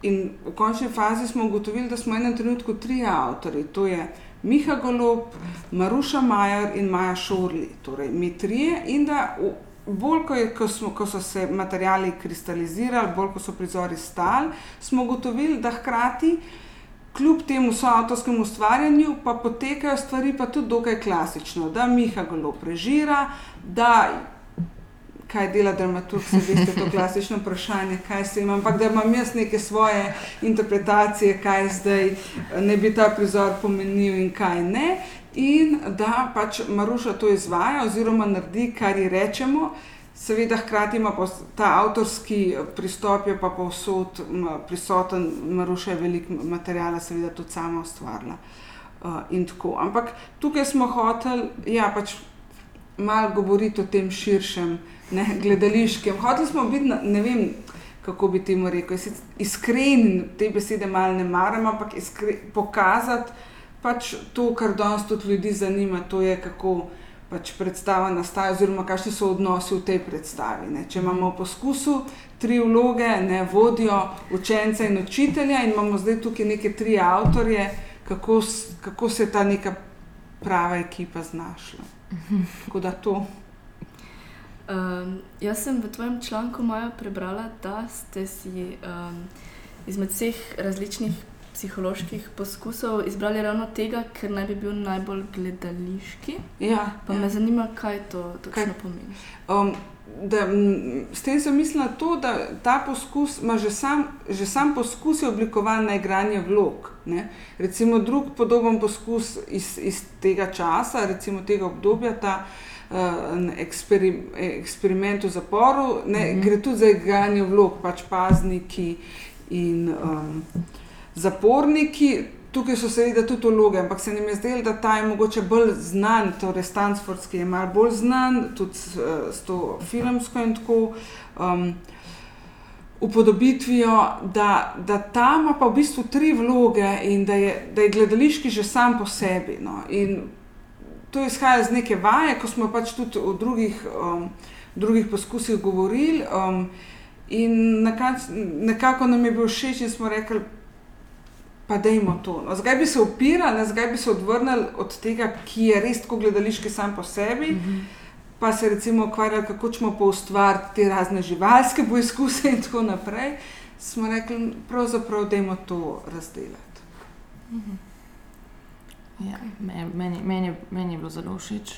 in v končni fazi smo ugotovili, da smo v enem trenutku tri avtorji. To je Miha Golob, Maruša Majer in Maja Šorli, torej mi trije. In da bolj, ko, je, ko, smo, ko so se materijali kristalizirali, bolj, ko so prizori stali, smo ugotovili, da hkrati kljub temu soavtorskemu ustvarjanju, pa potekajo stvari pa tudi dokaj klasično, da Miha Golo prežira, da kaj dela dramaturg, se veste, to klasično vprašanje, kaj se ima, ampak da imam jaz neke svoje interpretacije, kaj zdaj ne bi ta prizor pomenil in kaj ne. In da pač Maruša to izvaja oziroma naredi, kar ji rečemo, Seveda, hkrati ima pa ta avtorski eh, pristop, je pa povsod prisoten, Maruša je veliko materijala, seveda tudi sama ustvarila. Uh, in tako. Ampak tukaj smo hoteli, ja, pač malo govoriti o tem širšem, ne, gledališkem. Hoteli smo biti, na- ne vem, kako bi temu rekel, iskren, te besede malo ne maram, ampak iskre, pokazati pač to, kar danes tudi ljudi zanima, to je kako pač predstava nastaja, oziroma kakšni so odnosi v tej predstavi. Ne. Če imamo v poskusu tri vloge, ne vodijo učenca in učitelja, in imamo zdaj tukaj neke tri avtorje, kako, kako se je ta neka prava ekipa znašla. Tako da to. Um, jaz sem v tvojem članku Maja prebrala, da ste si um, izmed vseh različnih psiholoških poskusov izbrali ravno tega, ker naj bi bil najbolj gledališki. Ja, Pa ja. me zanima, kaj to točno Kaj- pomeni. Um, da, m, s tem sem mislila to, da ta poskus ima že sam, že sam poskus je oblikovan na igranje vlog. Ne? Recimo drug podoben poskus iz, iz tega časa, recimo tega obdobja, ta uh, eksperi, eksperiment v zaporu, ne, mm -hmm. gre tudi za igranje vlog, pač pazniki in um, zaporniki. Tukaj so seveda tudi vloge, ampak se nam je zdelo, da ta je mogoče bolj znan, torej Stanfordski je malo bolj znan, tudi eh, s to filmsko in tako um, upodobitvijo, da, da ta ima pa v bistvu tri vloge in da je, da je gledališki že sam po sebi. No. To izhaja iz neke vaje, ko smo pač tudi v drugih, um, drugih poskusih govorili. Um, in nekač, nekako nam je bil všeč in smo rekli, pa dajmo to. No, Zakaj bi se upirali, zakaj bi se odvrnili od tega, ki je res tako gledališki sam po sebi. Mm -hmm. Pa se recimo ukvarjali, kako ćemo poustvariti te razne živalske poizkuse in tako naprej, smo rekli, pravzaprav, da je to razdeliti. Ja, me- meni, meni, je- meni je bilo zelo všeč.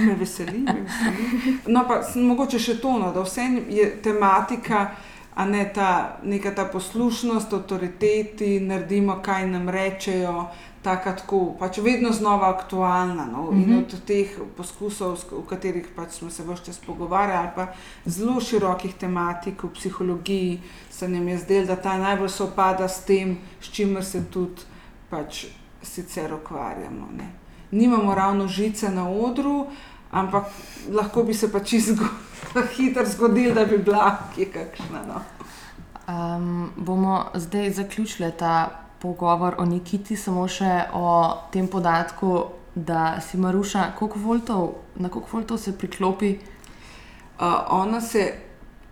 Me veseli, me veseli. No, pa mogoče še to, no, da vse je tematika, a ne ta neka ta poslušnost, avtoriteti, naredimo, kaj nam rečejo, taka tako, pač vedno znova aktualna. No, mm -hmm. In od teh poskusov, v katerih pač smo se vse čas pogovarjali, ali pa zelo širokih tematik v psihologiji, se nam je zdelo, da ta najbolj sovpada s tem, s čimer se tudi pač sicer ukvarjamo. Ne. Nimamo ravno žice na odru, ampak lahko bi se pač čisto [LAUGHS] hitro zgodilo, da bi bila kje kakšna. No. Um, bomo zdaj zaključili ta pogovor o Nikiti, samo še o tem podatku, da si Maruša, koliko voltov, na koliko voltov se priklopi. Uh, ona se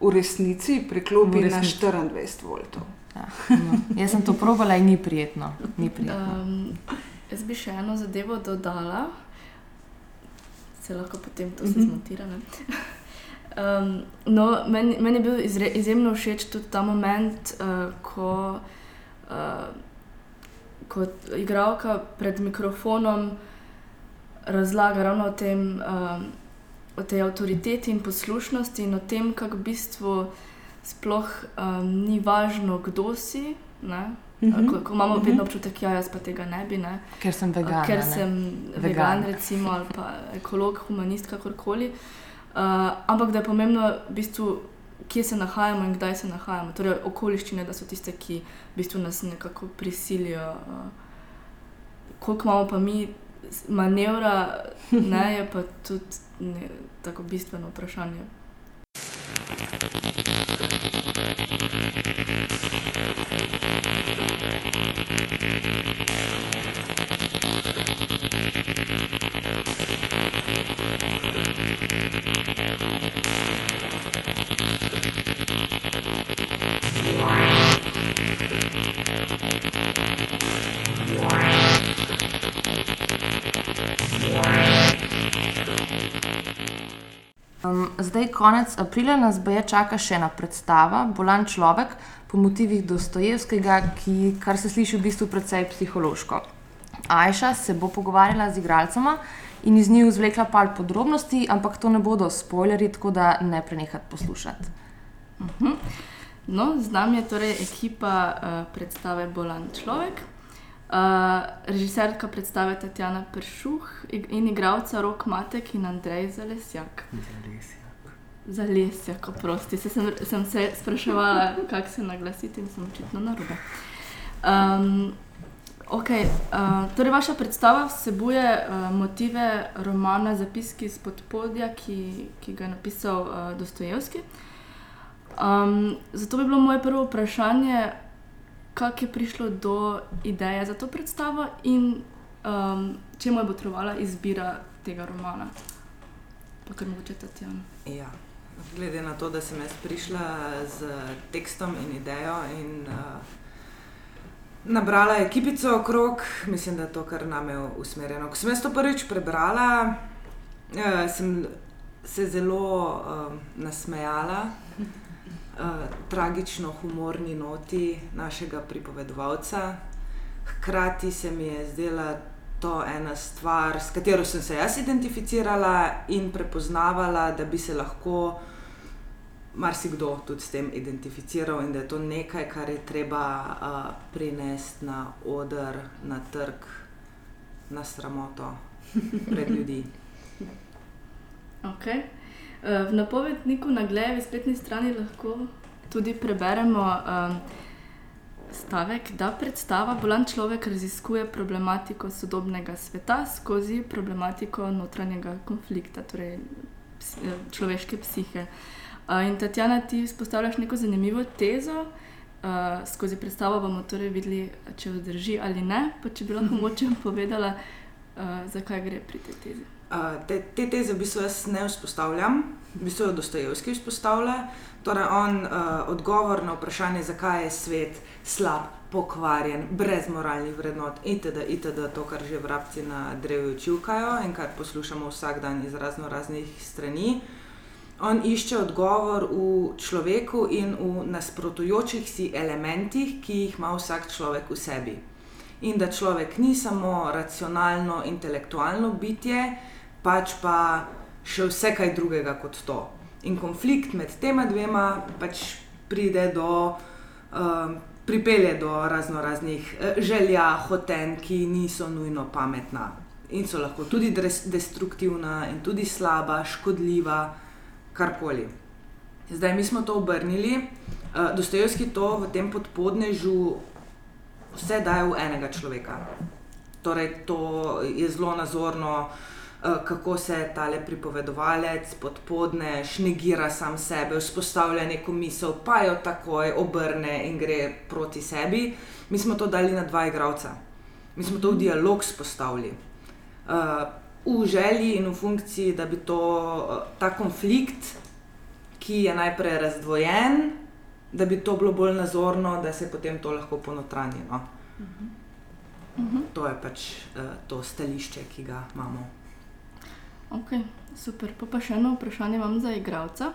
v resnici priklopi V na resnici. 24 voltov. Ja, no. Jaz sem to probala in ni prijetno. Ni prijetno. Um, jaz bi še eno zadevo dodala, se lahko potem to se Mhm. zmontira. [LAUGHS] Um, no, meni, meni je bil izre, izjemno všeč tudi ta moment, uh, ko uh, kot igralka pred mikrofonom razlaga ravno o, tem, um, o tej avtoriteti in poslušnosti in o tem, kako v bistvu sploh um, ni važno, kdo si. Ne? Mhm. Ko, ko imamo Mhm. vedno občutek, da ja, jaz pa tega ne bi, ne? Ker sem vegana. ker sem Vegan. vegan, recimo, ali pa ekolog, humanist, kakorkoli. Uh, ampak da je pomembno, v bistvu, kje se nahajamo in kdaj se nahajamo. Torej, okoliščine, da so tiste, ki v bistvu nas nekako prisilijo. Uh, koliko imamo pa mi manevra, ne, je pa tudi ne, tako bistveno vprašanje. Zdaj, konec aprila, nas boje čaka še ena predstava, Bolan človek po motivih Dostojevskega, ki, kar se sliši v bistvu precej psihološko. Ajša se bo pogovarjala z igralcema in iz njih izvlekla par podrobnosti, ampak to ne bodo spoilerji, tako da ne prenehati poslušati. Mhm. No, z nami je torej ekipa uh, predstave Bolan človek. Uh, režiserka predstave Tatjana Pršuh in igralca Rok Matek in Andrej Zalesjak. Zalesjak, oprosti. Se sem, sem se spraševala, kako se naglasiti in sem očitno narobe. Um, okay, uh, torej vaša predstava vsebuje uh, motive romana Zapiski iz podpodja, ki, ki ga je napisal uh, Dostojevski. Um, zato bi bilo moje prvo vprašanje, kako je prišlo do ideje za to predstavo in um, čemu je botrovala izbira tega romana. Pa kar mogoče Tatjana. Ja. Glede na to, da sem jaz prišla z tekstom in idejo in uh, nabrala ekipico okrog, mislim, da je to kar name usmerjeno. Ko sem jaz to prvič prebrala, uh, sem se zelo uh, nasmejala uh, tragično humorni noti našega pripovedovalca. Hkrati se mi je zdela to ena stvar, s katero sem se jaz identificirala in prepoznavala, da bi se lahko marsikdo tudi s tem identificiral in da je to nekaj, kar je treba uh, prinesti na oder, na trg, na sramoto pred ljudi. [LAUGHS] Okay. Uh, v napovedniku na Glejevi spletni strani lahko tudi preberemo um, stavek, da predstava Bolan človek raziskuje problematiko sodobnega sveta skozi problematiko notranjega konflikta, torej ps, eh, človeške psihe. In Tatjana, ti izpostavljaš neko zanimivo tezo. Uh, skozi predstavo bomo torej videli, če vzdrži ali ne. Pa če bi lahko [LAUGHS] mogoče povedala, uh, zakaj gre pri tej tezi. Uh, te, te teze v bistvu jaz ne vzpostavljam, v bistvu jo Dostojevski vzpostavlja. Torej, on uh, odgovor na vprašanje, zakaj je svet slab, pokvarjen, brez moralnih vrednot, itd., itd., to, kar že vrabci na drevju čivkajo in kar poslušamo vsak dan iz razno raznih strani. On išče odgovor v človeku in v nasprotujočih si elementih, ki jih ima vsak človek v sebi. In da človek ni samo racionalno, intelektualno bitje, pač pa še vse kaj drugega kot to. In konflikt med tema dvema pač pride do, um, pripelje do razno raznih eh, želja, hoten, ki niso nujno pametna. In so lahko tudi destruktivna, in tudi slaba, škodljiva, karkoli. Zdaj mi smo to obrnili, uh, Dostojevski to v tem podpodnežu vse daje v enega človeka. Torej, to je zelo nazorno, eh, kako se tale pripovedovalec podpodne šnegira sam sebe, vzpostavlja neko misel, pa jo takoj obrne in gre proti sebi. Mi smo to dali na dva igralca, mi smo to v dialog spostavili. Uh, v želji in v funkciji, da bi to, eh, ta konflikt, ki je najprej razdvojen, da bi to bilo bolj nazorno, da se potem to lahko ponotranje. No? To je pač uh, to stališče, ki ga imamo. Ok, super. Pa, pa še eno vprašanje imam za igralca.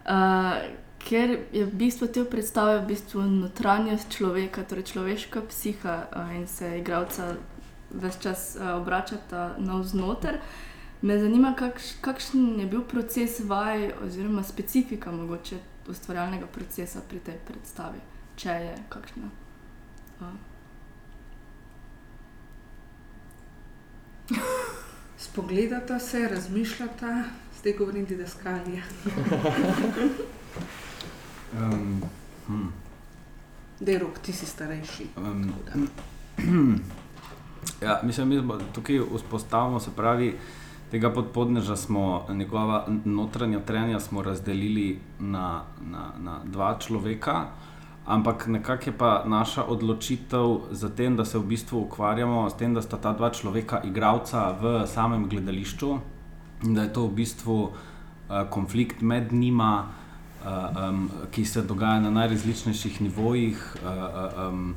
Uh, ker je v bistvu te predstave v bistvu notranjost človeka, torej človeška psiha uh, in se igralca ves čas uh, obračata navznoter. Me zanima, kakš, kakšen je bil proces vaj oziroma specifika mogoče ustvarjalnega procesa pri tej predstavi, če je kakšna. [LAUGHS] Spogledata se, razmišljata, zdaj govorim didaskalija. Um, hm, Dej rok, ti si starejši. um, [CLEARS THROAT] ja, mislim, mi smo tukaj vzpostavimo, se pravi, tega podpodneža smo, njegova notranja trenja smo razdelili na, na, na dva človeka. Ampak nekako je pa naša odločitev za tem, da se v bistvu ukvarjamo s tem, da sta ta dva človeka igralca v samem gledališču in da je to v bistvu uh, konflikt med njima, uh, um, ki se dogaja na najrazličnejših nivojih. Uh, um,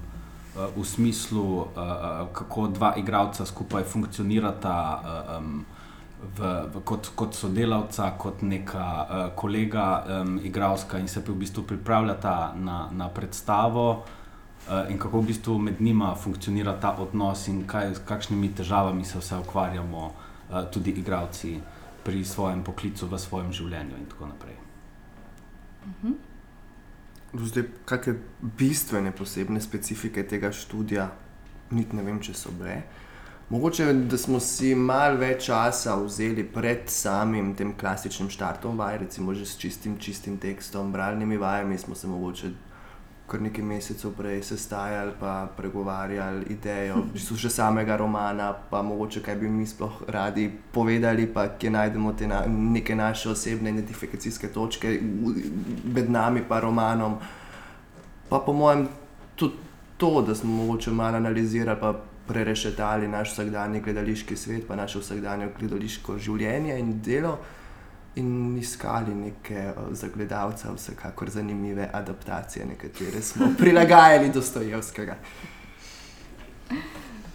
v smislu, kako dva igralca skupaj funkcionirata um, v, v, kot, kot sodelavca, kot neka uh, kolega um, igralska in se v bistvu pripravljata na, na predstavo. uh, In kako v bistvu med njima funkcionira ta odnos, in kaj, s kakšnimi težavami se vse ukvarjamo, uh, tudi igralci pri svojem poklicu, v svojem življenju, in tako naprej. Zdaj, kakšne bistvene, posebne specifike tega študija, niti ne vem, če so bile. Mogoče, da smo si malo več časa vzeli pred samim tem klasičnim štartom vaj, recimo že s čistim, čistim tekstom, bralnimi vajami, smo se mogoče kar nekaj mesecev prej sestajali, pa pregovarjali idejo, v bistvu že samega romana, pa mogoče kaj bi mi sploh radi povedali, pa kje najdemo te na, neke naše osebne identifikacijske točke med nami pa romanom. Pa po mojem tudi to, da smo mogoče malo analizirali, pa prerešetali naš vsakdanji gledališki svet, pa naše vsakdanje gledališko življenje in delo. In iskali neke eh, za gledalca, vsekakor zanimive adaptacije, nekatere smo [LAUGHS] prilagajali Dostojevskega.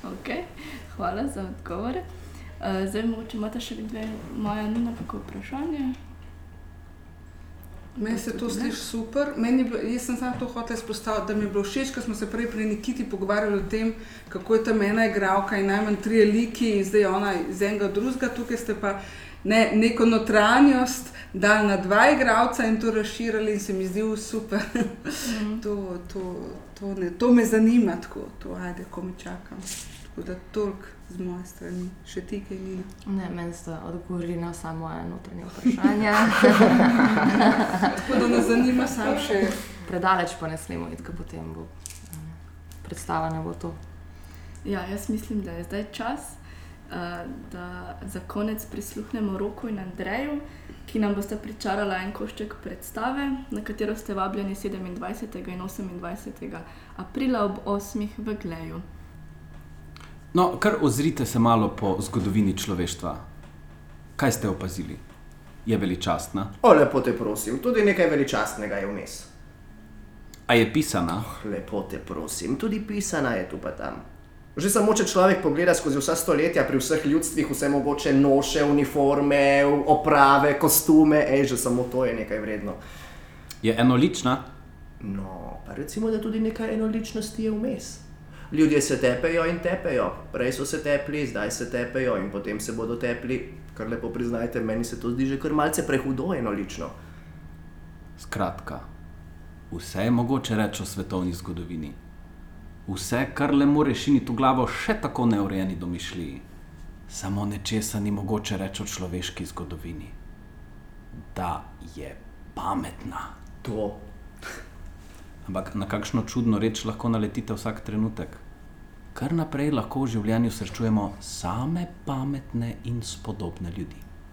okay. Hvala za odgovore. Uh, zdaj, mogoče imate še dve, Maja, Nina, kako vprašanje? Meni se to sliši super. Meni bilo, jaz sem samo to hotel izpostaviti, da mi je bilo všeč, ker smo se prej pri Nikiti pogovarjali o tem, kako je tam ena igralka in najmanj tri liki in zdaj ona iz enega drugega, tukaj ste pa ne, neko notranjost dali na dva igralca in to razširili in se mi zdi super. Mhm. [LAUGHS] to, to, to, ne, to me zanima, tako, to ajde, ko mi čakam. Tako da toliko z moje strani, še ti kaj ni. Ne, meni sta odgovorili na samo eno notranje vprašanje. Tako da nas zanima sam še. Predaleč pa ne smemo iti, ker potem bo um, predstava ne bo to. Ja, jaz mislim, da je zdaj čas, uh, da za konec prisluhnemo Roku in Andreju, ki nam boste pričarala en košček predstave, na katero ste vabljeni 27. in 28. aprila ob 8. v Gleju. No, kar ozrite se malo po zgodovini človeštva. Kaj ste opazili? Je veličastna? O, lepo te prosim, tudi nekaj veličastnega je vmes. A je pisana? Lepo te prosim, tudi pisana je tu pa tam. Že samo, če človek pogleda skozi vsa stoletja, pri vseh ljudstvih, vse mogoče noše, uniforme, oprave, kostume, ej, že samo to je nekaj vredno. Je enolična? No, pa recimo, da tudi nekaj enoličnosti je vmes. Ljudje se tepejo in tepejo, prej so se tepli, zdaj se tepejo in potem se bodo tepli. Kar lepo priznajte, meni se to zdi že kar malce prehudo enolično. Skratka, vse je mogoče reči o svetovni zgodovini. Vse, kar le more šiniti v glavo še tako neurejeni domišljiji. Samo nečesa ni mogoče reči o človeški zgodovini. Da je pametna. To. Ampak na kakšno čudno reč lahko naletite vsak trenutek? Kar naprej lahko v življenju srečujemo same pametne in spodobne ljudi.